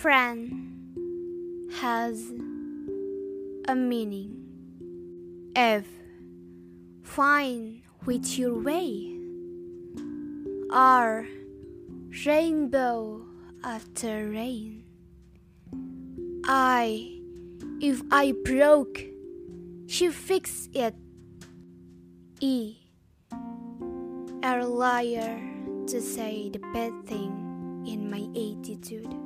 Friend has a meaning. F. Find with your way. R. Rainbow after rain. I. If I broke, she fix it. E. A liar to say the bad thing in my attitude.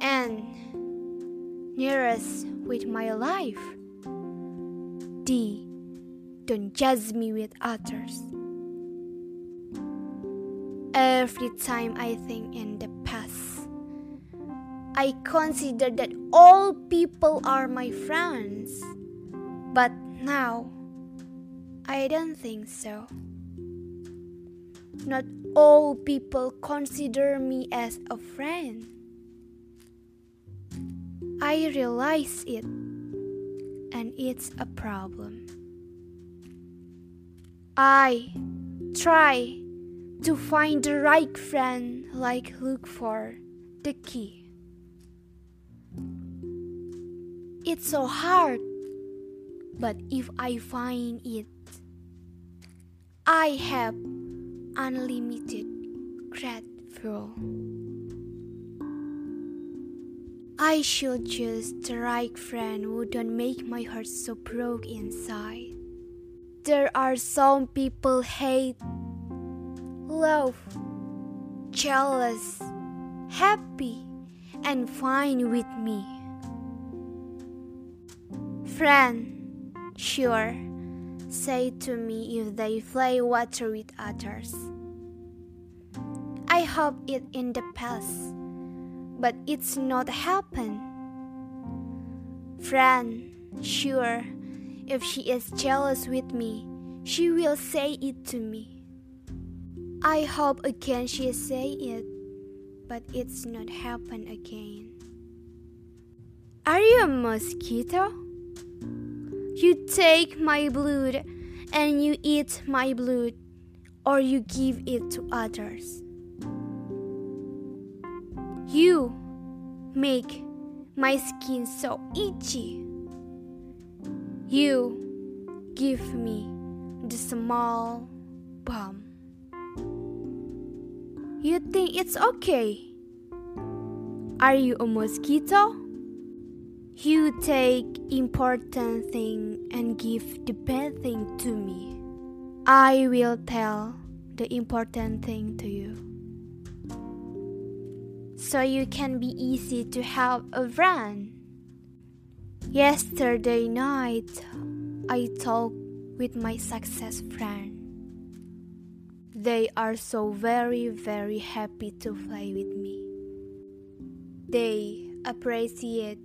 N. Nearest with my life. D. Don't judge me with others. Every time I think in the past, I consider that all people are my friends. But now, I don't think so. Not all people consider me as a friend. I realize it, and it's a problem. I try to find the right friend, like look for the key. It's so hard, but if I find it, I have unlimited grateful. I should choose the right friend who don't make my heart so broke inside. There are some people hate, love, jealous, happy, and fine with me. Friend, sure, say to me if they play water with others. I hope it in the past, but it's not happened. Friend, sure, if she is jealous with me, she will say it to me. I hope again she say it, but it's not happen again. Are you a mosquito? You take my blood and you eat my blood, or you give it to others. You make my skin so itchy. You give me the small bump. You think it's okay? Are you a mosquito? You take important thing and give the bad thing to me. I will tell the important thing to you. So you can be easy to have a friend. Yesterday night, I talked with my success friend. They are so very, very happy to play with me. They appreciate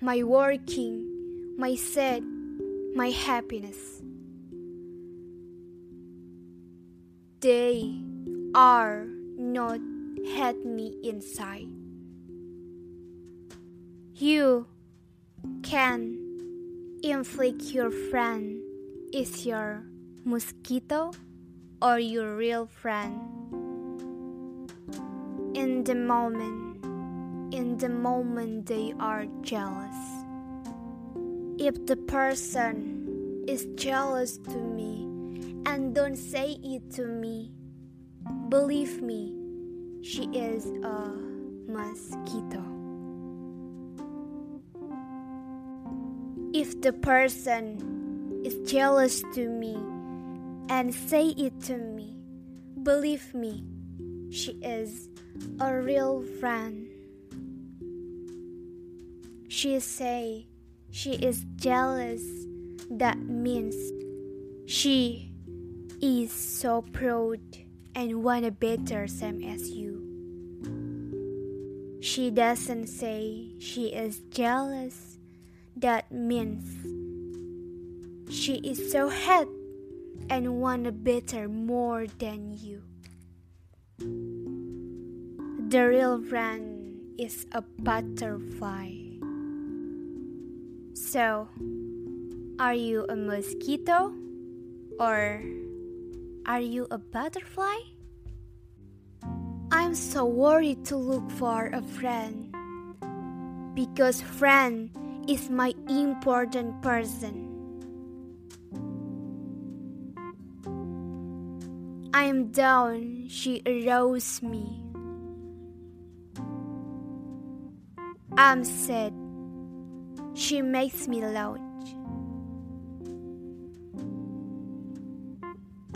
my working, my sad, my happiness. They are not hate me inside. You can inflict your friend is your mosquito or your real friend. In the moment, in the moment they are jealous. If the person is jealous to me and don't say it to me, believe me, she is a mosquito. If the person is jealous to me and say it to me, believe me, she is a real friend. She say she is jealous, that means she is so proud and want a better same as you. She doesn't say she is jealous, that means she is so hot and want a better more than you. The real friend is a butterfly. So, are you a mosquito or are you a butterfly? I'm so worried to look for a friend because friend is my important person. I am down, she arose me. I'm sad, she makes me loud.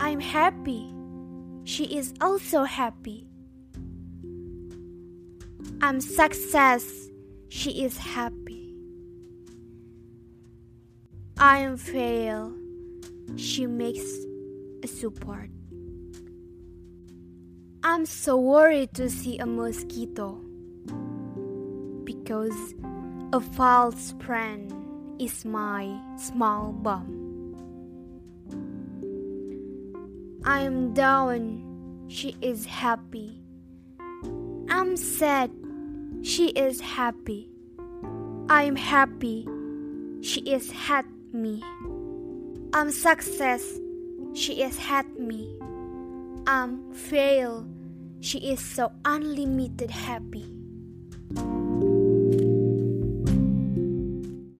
I'm happy, she is also happy. I'm success, she is happy. I am fail, she makes a support. I'm so worried to see a mosquito because a false friend is my small bomb. I am down, she is happy. I'm sad, she is happy. I am happy, she is had me. I'm success, she is had me. I'm fail, she is so unlimited happy.